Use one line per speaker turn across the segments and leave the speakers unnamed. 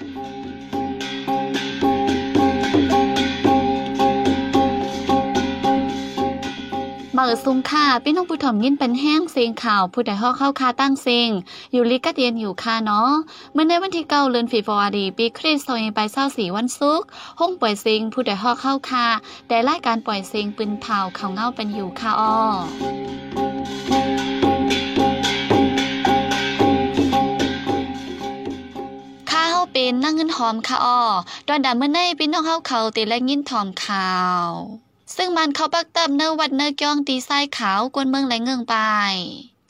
มาเออซุงค่ะพี่น้องผู้ถ่อมยินเป็นแห้งเสียงข่าวผู้ใดฮอกเข้าคาตั้งเสียงอยู่ลิกะเตียนอยู่ค่ะเนาะเมื่อในวันที่เก้าเดือนฟีฟอร์ดีปีคริสต์ศักราชไปเศร้าสี่วันศุกร์ห้องปล่อยเสียงผู้ใดฮอกเข้าคาแต่รายการปล่อยเสียงปืนเผาเขาเงาเป็นอยู่ค่ะอ้อ อมค่ะอ้อดอนดาเมื่อในพี่น้องเฮาเขาตีและยินถอมข่าว ซึ่งมันเขาปักตับเนื้อวัดเนื้อก้องตีไส้ขาวกวนเมืองและเงืองไป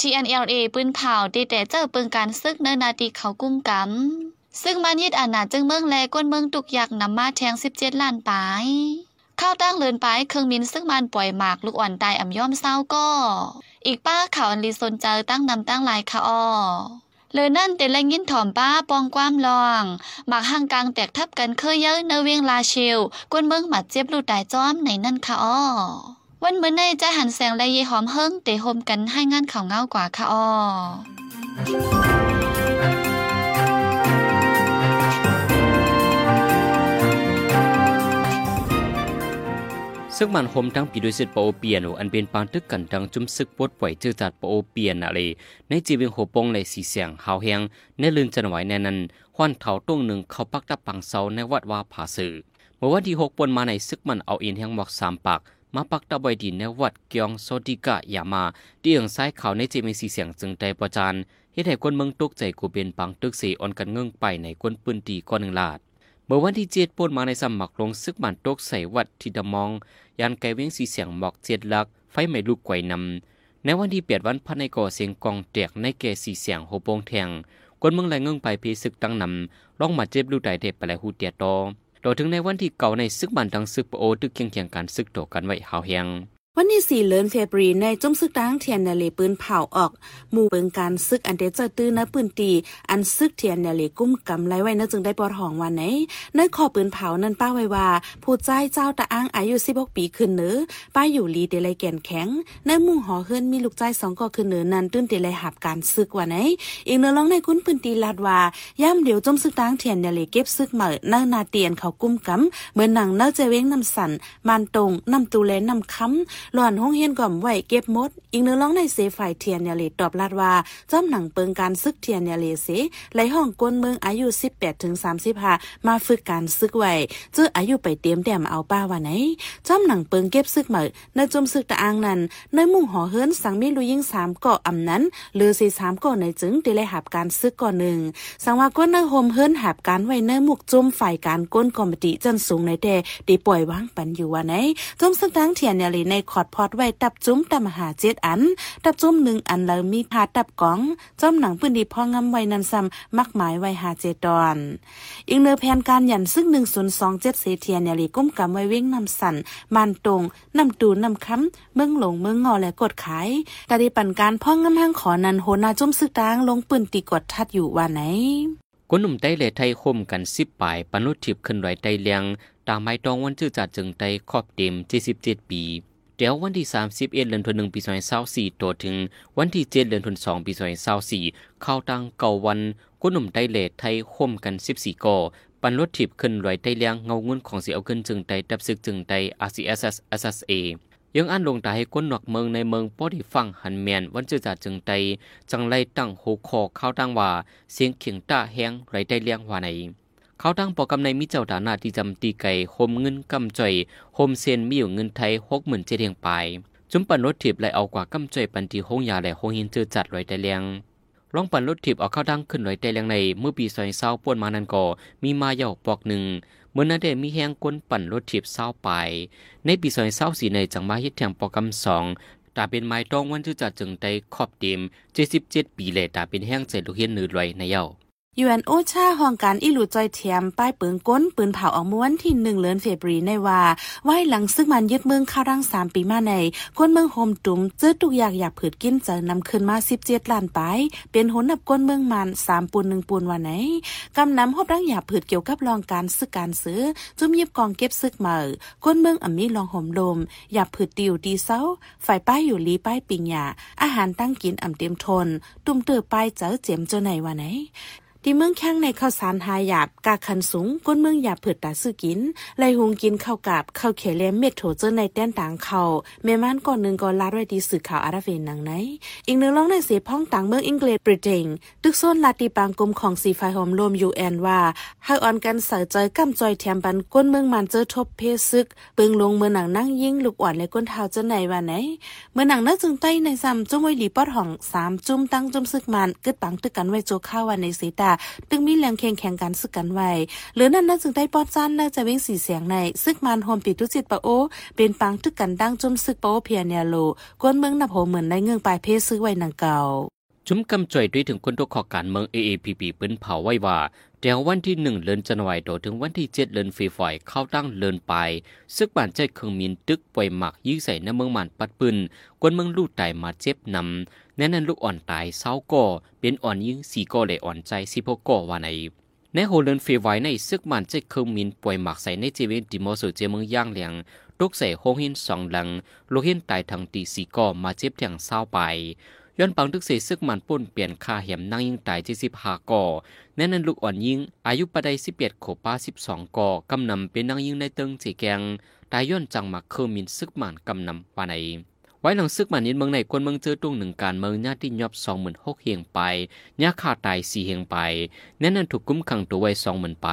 TNLA ปืนเผาตีแต่เจอเปิงการซึกเนอนาตีเขากุ้มกำซึ่งมันยึดอาณาจึงเมืองแลกวนเมืองตุกอยากนำมาแทง 17 ล้านปายข้าวตั้งเลินไปเครื่องมินซึ่งมันปล่อยหมากลูกอ่อนตายอ่ำย่อมเศร้าก็ อีกป้าเขาอันลีสนเจอตั้งนำตั้งหลายค่ะอ้อ เลยนั่นแต่แรงยินถ่อมป้าปองความลองหมากห่างกลางแตกทับกันเคยเยอะเนเวียงลาเชลกวนเมืองหมัดเจ็บลูดตายจ้อมในนั่นค่ะอ้อวันเมื่อในจะหันแสงและเยหอมเฮิงเตะโฮมกันให้งานข่าวเงากว่าค่ะอ้อ
ซึ่งมันโฮมทั้งปีด้วยสิทธิ์ปโอเปียนอันเป็นปางตึกกันดังจุมซึกปวดปล่อยจื้อจัดปโอเปียนอะไรในจีเวียงโหปงในสีเสียงหาวแหงในลืนจันไหวในนั้นหวันเถาต้งหนึ่งเขาปักตับปังเสาในวัดว่าผาสือเมื่อวันที่หกปนมาในซึกมันเอาอินแห่งหมอกสามปากมาปักตะบอยดินในวัดเกียงโซดิกะยามาเดียงซ้ายเขาในจีเวียงสีเสียงจึงใจประจานเฮ็ดให้คนเมืองตกใจกูเป็นปังตึกสีอ่อนกันเงื่งไปในกวนปืนตีก้อนหนึ่งลาด มื่อวันที่เจ็ดปนมาในสมัครลงซึกมันตกใส่วัดทิดมอง ยานไกเว้งสีเสียงหมอกเจ็ดลัก ไฟไหม้ลูกไกวนำในวันที่เปียดวันพันในก่อเสียงกองแตกในแก่สีเสียงโหโปงแทงกวนเมืองไหลเงื่งไปเพศึกตั้งนำร้องมาเจ็บลูกไดเทปไปแล้วหูเตียตอต่อถึงในวันที่เก่าในซึกบันดังซึกปโอตึกเคียงเคียงการซึกโตกันไว้หาวแหง
วันที่สี่เลือนเฟบรีในจมซึกตั้งเทียนนาเลปืนเผาออกหมู่เปิงการซึกอันเดเจอตื้อนะปืนตี อันซึกเทียนนาเลกุ้มกำไรไว้นะจึงได้ปอดหองวันไหนในขอปืนเผานั้นป้าไว้ว่า ผู้ใจเจ้าตะอ้างอายุ16ปีขึ้นเนื้อป้าอยู่ลีเดลัยแก่นแข็งในมุ่งหอเฮือนมีลูกใจสองก็ขึ้นเนื้อนั้นตื้นเดลัยหับการซึกวันไหนอีกเนื้อร้องในคุ้นปืนตีลาดว่าย่ำเดี๋ยวจมซึกตั้งเทียนนาเลเก็บซึกเหม่อเนื้อนาเตียนเขากุ้มกำเหมือนหนังเนื้อเจเว้งน้ำสันมันตรงน้ำตูเลน้ำค้ำหลอนห้องเฮียนก่อมไหวเก็บมด อีกเนื้อร้องในเสฝ่ายเทียนยาเลตอบลาดว่าจอมหนังเปิงการซึกเทียนยาเลเสไหลห้องกวนเมืองอายุ 18ถึง35มาฝึกการซึกไว้เจื้ออายุไปเตรียมแต้มเอาป้าว่าไหนจอมหนังเปิงเก็บซึกเหมือในจมซึกตะอางนั้นในมุ่งหอเฮิรนสังมีลูยิงสามเกาะอำนั้นหรือสี่สามเกาะในจึงได้เลยหับการซึกก่อนหนึ่งสังว่าก้นเนื้อโฮมเฮิรนหับการไว้เนื้อมุกจมฝ่ายการก้นกอมติจันสูงในแต่ได้ปล่อยวางปันอยู่ว่าไหนจมซึกตั้งเทียนยาเลในขอดพอดไว้ตับจุ้มตำหาเจ็ดอัน ตับจุ้มหนึ่งอันแล้วมีพาตับกองจอมหนังปืนดีพองำไว้นันซ้ำมักหมายไว้หาเจดอนอีกเนื้อแผนการยันซึ่งหนึ่งศูนย์สองเจ็ดเสเทียนยาลีก้มกำไว้เว้งนำสันมันตรงนำตูนำค้ำเมืองหลงเมืองงอและกดขายกาดีปันการพ่องงำห้างขอนันโหนาจุ้มซึกตางลงปืนตีกดทัดอยู่ว่าไหน
กนหนุ่มไต้เลไทยคมกันสิบปลายปนุทิพย์ขึ้นไหวไตเลียง ตามไม้ตองวันชื่อจัดจึงไตครอบเต็ม77ปี เดี๋ยววันที่ 31 เดือนธันวาคมปี2024ตัวถึงวันที่ 7 เดือนธันวาคมปี2024เข้าตั้งเก่าวันกวนหนุ่มไต้เลไทยคมกัน 14ก่อปันรถทิพย์ขึ้นไหวไตเลียงเงาเงินของเสียเอาขึ้นจึงไตดับซึกจึงไต RCSS SSA ยังอันลงตาให้ก้นหนวกเมืองในเมืองป้อดีฟังหันเมียนวันจือจัดจึงไตจังไล่ตั้งโหคอเข้าตั้งว่าเสียงเขียงตาแห้งไรได้เลี้ยงว่าไหน เขาตั้งปอกำในมิเจ้าฐานาที่จำตีไก่โฮมเงินกำจ่อยโฮมเซนมีอยู่เงินไทยหกหมื่นเจ็ดเทียงไป จุมปันรถถีบแลเอากว่ากำจ่อยปันทีห้องยาและห้องหินเจอจัดไรได้เลียงร้องปันรถถีบเอาเข้าดังขึ้นไรได้เลียงใน เมื่อปีซอยเศร้าป่วนมานันก่อมีมาเย่าปอกหนึ่งเมื่อนั้นได้มีแห้งก้นปั่นรถถีบเศร้าไป ในปีซอยเศร้าสีในจังมาเฮ็ดแทงปอกำสองตาเป็นไม้ตองวันที่จะจึงได้ขอบเต็ม77ปีเลยตาเป็นแห้งเจลูกเฮียนนือลอยในเย้า
ยูแอนโอชาห้องการอิลูจอยเทียมป้ายปืนก้นปืนเผาออกม้วนที่หนึ่งเลือนเฟบรีในว่าไหวหลังซึ่งมันยึดเมืองข้าวรังสามปีมาในก้นเมืองโฮมตุ่มเจอทุกอย่างอยากผืดกินเจอนำขึ้นมาสิบเจ็ดล้านไปเป็นหนนับก้นเมืองมันสามปูนหนึ่งปูนวันไหนกำนำหอบรังอยากผืดเกี่ยวกับรองการซื้อการซื้อ จุ่มยิบกองเก็บซึกเหมาก้นเมืองอ่ำมีลองห่มลมอยากผืดติวดีเซาฝ่ายป้ายอยู่ลีป้ายปิงหยาอาหารตั้งกินอ่ำเต็มทน ตุ่มเตือป้ายเจอเจียมเจอไหนวันไหน ที่เมืองแข้งในข้าวสารหาหยาบกาคันสูงก้นเมืองหยาบเผือดตาซื้อกินไลหุงกินข้าวกาบข้าวเขลมเม็ดโถเจอในแต้นต่างเขาแม่ม่านก่อนหนึ่งก่อนลาดไว้ดีสื่อข่าวอาราเวนหนังไหน อีกหนึ่งร้องในเสียพ้องต่างเมืองอังกฤษบริเตนตึกโซนลาติปางกลมของสีไฟหอมลมยูแอนว่าให้ออนกันใส่ใจกำจอยแถมปันก้นเมืองมันเจอทบเพซึกเปิงลงเมืองหนังนั่งยิ่งลูกอ่อนและก้นเท้าจะไหนว่าไหนเมื่อหนังนักจึงใต้ในซ้ำจุ้มไว้หลีปอดห่องสามจุ้มตั้งจุ้มซึกมันกึดปังตึกกันไว้โจข้าววันในสีตาตึงมีแรงแข่งแข่งกันซึกกันไว้หรือนั่นนักจึงได้ปอดจันน่าจะเว้งสีเสียงในซึกมันโฮมปิดทุจิตปะโอ เป็นปังตึกกันดังจมซึกปะโอเพียเนียโลก้นเมืองนับโหเหมือนได้เงื่องปลายเพศซื้อไว้นังเก่า
จุ้มกำจ่อยด้วยถึงคนตัวขอการเมือง AAPP ปิ้นเผาไว้ว่าเดี๋ยววันที่หนึ่งเดือนจันวายโดถึงวันที่เจ็ดเดือนฟีฝอยเข้าตั้งเลินไป ซึกบ้านใจเครื่องมินตึกปล่อยหมักยื้อใส่ในเมืองมันปัดปืนกวนเมืองลูกตายมาเจ็บนำ แน่นั้นลูกอ่อนตายเศร้าก่อเป็นอ่อนยิงสี่ก่อเลยอ่อนใจสิพก่อว่าในในโฮเลินฟีไว้ในซึกมันใจเครื่องมินปล่อยหมักใส่ในเจเวนดิโมสุเจเมืองย่างเหลียงตกใส่ห้องหินสองหลังลูกหินตายทางตีสี่ก่อมาเจ็บแทงเศร้าไปย้อนปังทึกเสซึกมันป่นเปลี่ยนคาเหียมนั่งยิงตายที่สิบห้าก่อแน่นั้นลูกอ่อนยิงอายุปะไดสิบเอ็ดโขป้าสิบสองก่อกำนำเป็นนั่งยิงในเติงเจแกงตายย้อนจังมาเคอมินซึกมันกำนำวาใน ไว้หลังซึกมันยินเมืองในคนเมืองเจอตรงหนึ่งการเมืองญาติยอบสองหมื่นหกเฮียงไปญาขาตายสี่เฮียงไปแน่นั้นถูกกุ้มขังตัวไว้สองหมื่นไป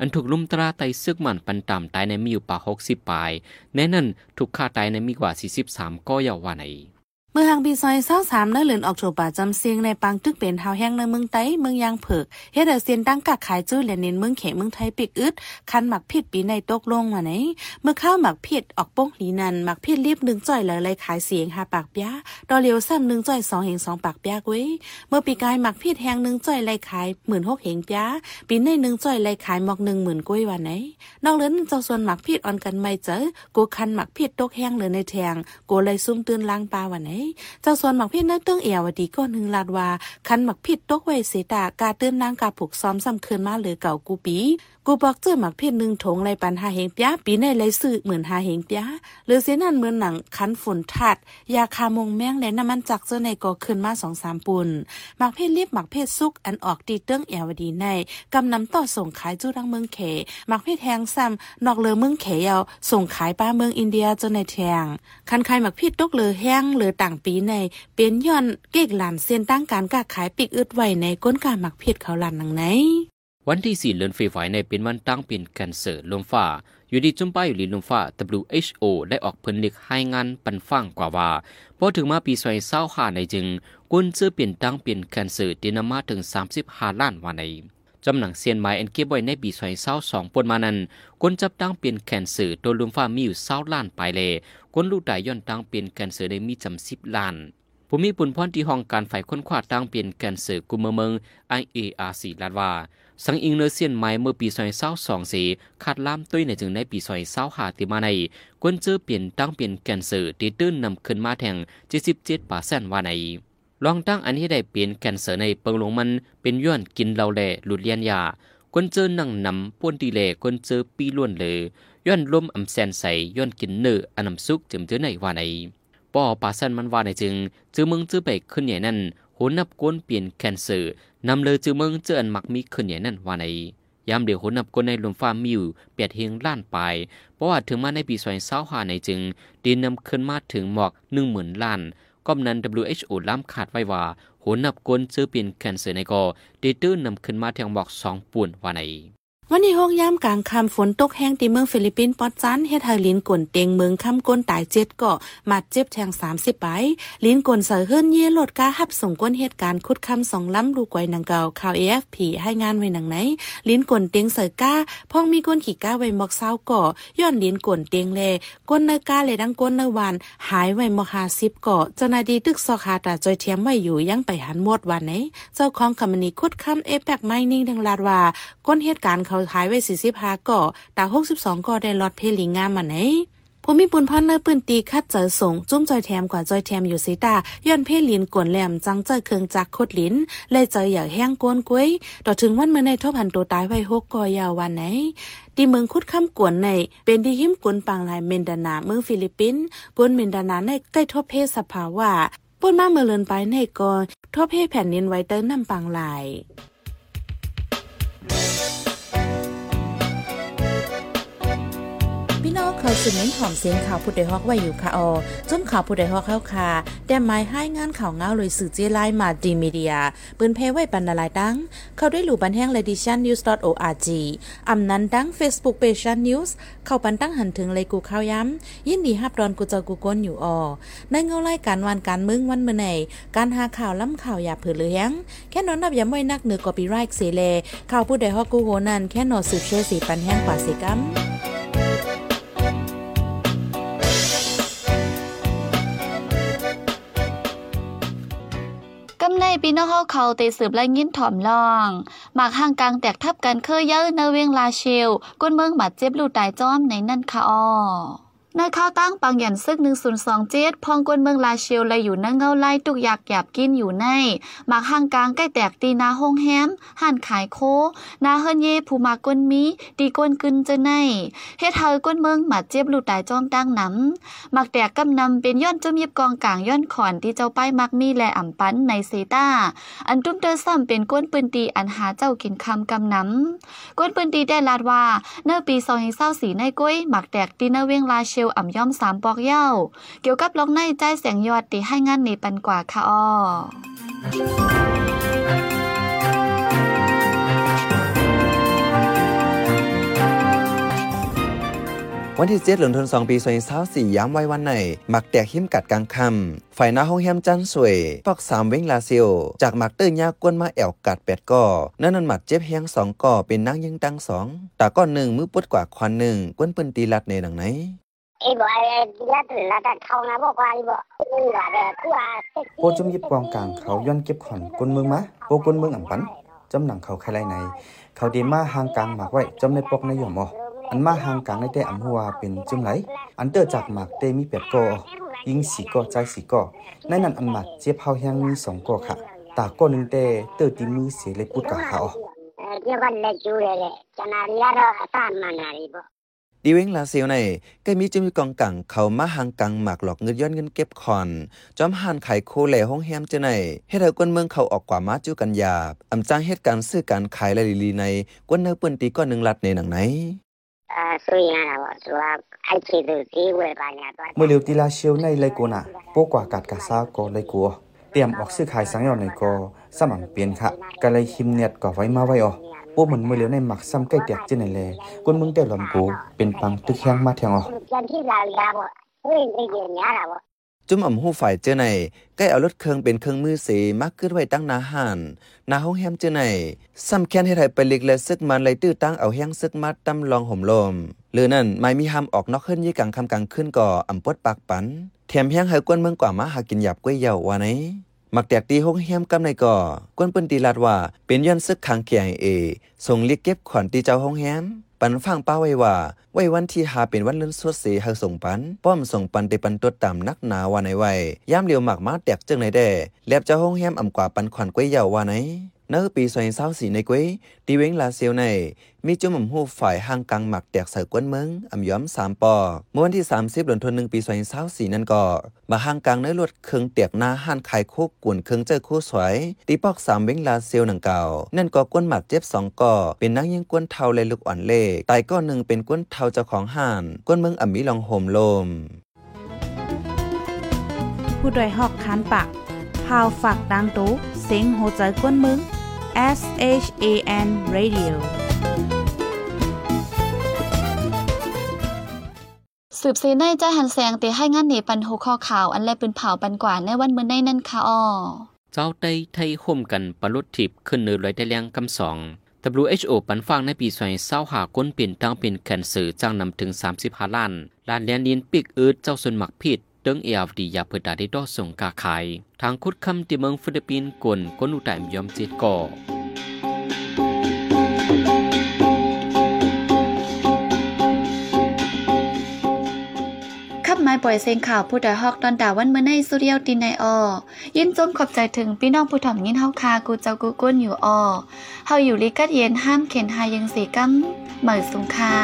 อันถูกลุมตราไตซึกมันปันต่ำตายในมีอยู่ป่าหกสิบปลายแน่นั้นถูกฆ่าตายในมีกว่าสี่สิบสามก็ยาววาใน
เมื่อหางปีซอยเศร้าสามเนื้อเหลือนออกโฉป่าจำเสียงในปังตึกเป็นเท้าแห้งในเมืองไต้เมืองยางเผือกเฮ็ดเอเซียนตั้งกักขายจื้อและเน้นเมืองเขเมืองไทยปิกอึดคันหมักผิดปีในตกลงมาไหนเมื่อข้าวหมักผิดออกป้งหลีนันหมักผิดรีบหนึ่งจ่อยเลยเลยขายเสียงหาปากเปียดอเลียวซ้ำหนึ่งจ่อยสองเหงสองปากเปียกเว้ยเมื่อปีกายหมักผิดแห้งหนึ่งจ่อยเลยขายหมื่นหกเหงเปียปีในหนึ่งจ่อยเลยขายหมอกหนึ่งหมื่นกุ้ยวันไหนนอกเหลือเจ้าส่วนหมักผิดออนกันไม่เจอกูคันหมักผิดตกแห้งเลยในแทงกูเลยซุ่มตื่นล้างปลาวันไหนเจ้าส่วนหมักผิดนั่นเตื้องเอวดีก็หนึ่งลาดว่าคันหมักผิดตกไว้เสตากาตื้นนางกาผูกซ้อมซ้ำคืนมาเหลือเก่ากูปี กูบอกเจอหมักผิดหนึ่งถงไรปันหาเหงเปียปีในไรซื้อเหมือนหาเหงเปียหรือเสนั่นเหมือนหนังคันฝนทัดยาคามงแมงและน้ำมันจักเจอในก่อขึ้นมาสองสามปุ่นหมักเพศรีบหมักเพศซุกอันออกตีเตื้องเอวดีในกำนำต่อส่งขายจู้ดังเมืองเขหมักเพศแทงซ้ำนอกเลอเมืองเขยาวส่งขายป้าเมืองอินเดียจนในแทงคันใครหมักพิดตกเลอแห้งหรือต่างปีในเป็นย้อนเกกหลานเส้นตั้งการกาขายปิกอึดไว้ในก้นกาหมักเพิดเขาหลานนังไหน
วันที่สี่เดือนฟีฝายในเป็นวันตั้งเป็นแคนเซอร์ลมฟ้า อยู่ดีจุ่มป้ายอยู่ลีลมฟ้า WHO ได้ออกผลลิกให้งานปันฟังกว่าว่าพอถึงมาปีซอยเศร้าหาในจึงกุนซื้อเปลี่ยนตั้งเป็นแคนเซอร์ดินามาถึง 35 ล้านวันใน จำหนังเซียนไม้อันเก็บไว้ในปีซอยเศร้าสองปนมานั้นกนจับตั้งเป็นแคนเซอร์ตัวมฟ้ามีอยู่เศร้าล้านไปเลยกนลูกได้ย้อนตั้งเป็นแคนเซอร์ได้มีจำสิบล้านผู้มีปุ่นพรที่ห้องการฝ่ายค้นคว้าตั้งเปลี่ยนแคนเซอร์กุมเมือง IARC ลาดว่าสังอิงเนอเซียนไม้เมื่อปีซอยเศร้าสองสีขาดล่ามตุ้ยในจึงในปีซอยเศร้าหาติมาในกวนเจอเปลี่ยนตั้งเปลี่ยนแคนเซอร์ที่ตื้นนำขึ้นมาแทง77ปาเซนว่าใน ลองตั้งอันที่ได้เปลี่ยนแคนเซอร์ในเปิงหลงมันเป็นย้อนกินเหล้าแหล่หลุดเลียนยากวนเจอนั่งนำป้วนดีเลกวนเจอปีล้วนเลยย้อนลมอำแซนใสย้อนกินเนื้ออันนำซุกจึมเจอในว่าในปอปาเซนมันว่าในจึงจือมึงจือไปขึ้นใหญ่นั่นโหนับกวนเปลี่ยนแคนเซอร์นำเลยจือเมืองเจออันมักมีขึ้นใหญ่นั่นว่าในยามเดียวโหนับกวนในลมฟ้ามิวเปียดเฮงล้านไป เพราะว่าถึงมาในปีซอยเศร้าหาในจึงดีนำขึ้นมาถึงหมอกหนึ่งหมื่นล้าน ก้อมนั้น WHO ล้ำขาดไว้ว่าโหนับกวนซื้อเปลี่ยนแคนเซอร์ในกอดีตื้นนำขึ้นมาแทงบอกสองป่วนว่าใน
วันนี้ห้องย่ามกลางคำฝนตกแห้งตีเมืองฟิลิปปินส์ปอดจันเฮ็ดให้ลินกวนเตียงเมืองคำก้นตายเจ็ดเกาะมาเจ็บแทงสามสิบไปลินกวนเสือเฮิรนเย่โลดกาหับส่งก้นเหตุการณ์คุดคำสองล้ำลูกไว้นังเก่าข่าว AFP ให้งานไว้นังไหน ลินกวนเตียงเสือก้าพ่องมีก้นขี่ก้าไว้หมอกเศร้าเกาะย้อนลินกวนเตียงเลก้นเนก้าเลยดังก้นเนวัน หายไว้หมอกหาสิบเกาะเจ้านาดีตึกซอกหาตาจอยเทียมไว้อยู่ยังไปหันหมดวันไหนเจ้าของคำนี้คุดคำเอแปกไม้นิ่งดังลาดว่าก้นเหตุการณ์เขาหายไว้สี่สิบห้าก่อตาหกสิบสองก่อได้ลอดเพลิงงามมาไหนผมมีปุนพ่อเนอปืนตีคัดเจอส่งจุ้มจอยแถมกว่าจอยแถมอยู่สีตาย้อนเพลินกวนแหลมจังเจอเครื่องจักรโคดลินเลยเจออย่างแห้งกวนกวยต่อถึงวันเมื่อในทบหันตัวตายไว้หกกอยาววันไหนตีเมืองคุดคำกวนใน เป็นดีหิมกวนปังลายเมนดานาเมืองฟิลิปปินส์กวนเมนดานาในใกล้ทบเพศสภาวะปุ่นมาเมื่อเลินไปในก่อนทบเพศแผ่นดินไว้เต้นน้ำปังลาย คอยสืบเน้นหอมเสียงข่าวผู้ใดฮอกไว้อยู่ค่ะออจุ้มข่าวผู้ใดฮอกเข้าค่ะแต่หมายให้งานข่าวเงาเลยสื่อเจไลมาดีมีเดียปืนเพไว้ปันนาลายดัง เข้าได้หลู่บันแห้ง l e d i t i o n news org อำนั้นดัง Facebook page news เข้าปันตั้งหันถึงเลยกูข่าวย้ำยินดีฮับดอนกูเจอกูก้นอยู่ออในเงาไล่การวันการมึงวันเมื่อไหนการหาข่าวล้ำข่าวอย่าเผือเลี้ยงแค่นอนนับย้ำไว้นักเหนือกอปีไรค์เสเลข่าวผู้ใดฮอกกูโหนันแค่นอสืบเชื่อสีปันแห้งกว่าสีกัม
ในปีน้องเฮาเขาเตสืบและยินถ่อมลองหมากห่างกลางแตกทับกันเคยเยอะเนเวียงลาเชลก้นเมืองบาดเจ็บลูกตายจ้อมในนั่นค่ะอ้อ ในข้าวตั้งปังหยันซึก1027พองกวนเมืองลาเชลเลยอยู่นั่งเงาไล่ตุกอยากหยาบกินอยู่ในหมากห่างกลางใกล้แตกตีนาห้องแฮมห่านขายโค นาเฮินเยผู้มากวนมีตีกวนกึนเจอในเฮ็ดเฮากวนเมืองบาดเจ็บลูกตายจ้อมตั้งน้ำหมักแตกกำนำเป็นย้อนจมยิบกองกลางย้อนขอนที่เจ้าป้ายมักมีและอ่ำปันในเซตาอันตุ้มเตอซ้ำเป็นก้นปืนตีอันหาเจ้ากินคำกำน้ำก้นปืนตีได้ลาดว่าเนื้อปี2024ในก้อยหมักแตกตีเนเวงลาเชลอ่ำย่อมสามปอกเย้า เกี่ยวกับล็อกในใจแสงยอดตีให้งานนี้ปันกว่าค่ะอ้อ
วันที่7เหลือนทน2ปี2024ย้ำไว้วันไหนมักแตกหิมกัดกลางคำฝ่ายหน้าห้องแฮมจันสวยปอกสามเว้งลาซิลจากหมักเตอร์ยากวนมาแอวกัดแปดก่อนั่นนั่นหมัดเจ็บแฮงสองก่อเป็นนั่งยิงตังสองตาก้อนหนึ่งมือปุดกว่าควันหนึ่งกวนปืนตีลัดในดังไหน
โปจมยิบกองกลางเขาย้อนเก็บขอนก้นเมืองมะโปก้นเมืองอ่ำปันจำหนังเขาใครไรไหน เขาเดมาหางกลางหมากไว้จำในปอกในหย่อมอออันมาหางกลางในแต่อ่ำหัวเป็นจึงไหล อันเตอจากหมากเตมีแปดกอยิงสีก่อใจสีก่อในนั้นอันหมัดเจี๊ยบเฮาแห้งมีสองก่อค่ะ ตาก้อนหนึ่งเตเตอตีมือเสียเลยพูดกับเขา
เกี่ยวกันเลยจูเลยจะนาฬิกาเราตามมานาฬิบ่
ดีเว้งลาเซลในก็มีจะมีกองกังเขามาหางกังหมากหลอกเงินย้อนเงินเก็บคอน จอมหันขายโคแหล่ห้องแฮมจะในเฮ็ดให้กวนเมืองเขาออกกว่ามาจู้กันหยาบอำจ้างเหตุการณ์ซื้อการขายและลีในกวนเนื้อปืนตีก้อนหนึ่งลัดในหนังไหน
เมื่อเร็วตีลาเชียวในเลยกูน่ะโปกว่ากัดกาซาก็เลยกลัวเตรียมออกซื้อขายสังยอนในก็สมันเปลี่ยนค่ะก็เลยหิมเนียดก็ไว้มาไว้อ๋อ โอ้เหมือนไม่เหลียในหมักซ้ำใกล้แตกเจนนั่นเลยกวนมึงแต่หลอมกูเป็นปังตึกแข้งมาแทงออ
ก
จุ่มอ่ำหูฝ่ายเจอในใกล้เอารถเครื่องเป็นเครื่องมือสีมักขึ้นไว้ตั้งนาหันนาห้องแฮมเจอในซ้ำแค้นให้ไทยไปเล็กและซึกมันไหลตื้อตั้งเอาแห้งซึกมัดตำลองห่มลมหรือนั่นไม่มีหำออกนอกขึ้นยี่กังคำกังขึ้นก่ออ่ำปวดปากปันแถมแห้งให้กวนเมืองกว่ามาหากินหยาบกล้วยเยาววันไหน มักแตกตีห้องแฮมกำในก่อกวนปืนตีลาดว่า เป็นย้อนซึกขังเขียงเอส่งเรียกเก็บขวัญตีเจ้าห้องแฮมปันฟังป้าไว้ว่า ไว้วันที่หาเป็นวันเลื่อนสวดเสียเฮาส่งปัน ป้อมส่งปันเตปันตัวตามนักหนาว่าในไว้ย่ามเลียวหมากมาแตกจึงในแด่แลบเจ้าห้องแฮมอ่ำกว่าปันขวัญกล้วยยาวว่าไหน เนื้อปีซอยเศร้าสีในกล้ยตีเว้งลาเซียวในมีจุ่มหมูฝ่ายห่างกังหมักแตกใส่กวนเมืองอ่ำย้อมสามปอเมื่อวันที่ 30เดือนธันวาคมปี2024นั่นก็มาห่างกังในรถเครื่องเตียกหน้าห้านขายโคกกวนเครื่องเจอคู่สวยตีปอกสามเว้งลาเซียวหนังเก่านั่นก็กวนหมักเจ็บสองก่อเป็นนักยิงกวนเทาเลยลูกอ่อนเล่ตายก็หนึ่งเป็นกวนเทาเจ้าของห้านกวนเมืองอ่ำมีลองโหมโลม
ผู้ดยหอกคานปาก พาวฝากดังตู้เซ็งโหใจกวนมึง S H A N Radio
สืบเสในใจหันแสงเตให้งานนี้ปันหัวข้อข่าว อันแลเป็นเผาปันกว่าในวันเมื่อในนั่นค่ะอ้อ
เจ้าได้ไทยห่มกันปลุดทิพย์ขึ้นเนือลอยได้แรงกำสอง WHO ปันฟังในปี2 0หาก้นเป็นตั้งเป็นแคนเซอร์จ้างนำถึง 35 ล้านล้านเลียนลินปิกอืดเจ้าส่วนหมักผิดเติงเอฟดียาเปิดดาได้ดอส่งกาขายทางคุดคำที่เมืองฟิลิปปินส์กวนกนอุตายมยอมจิตก่อ
ขับไม้ปล่อยเสียงข่าวผู้ใดฮอกตอนดาวันเมื่อในสุเรียวตีในออยินจมขอบใจถึงพี่น้องผู้ถ่อมยินเฮาคากูเจ้ากูก้นอยู่ออเฮาอยู่ลิกัดเย็นห้ามเข็นหายังสีกั้มเหมือสุงคา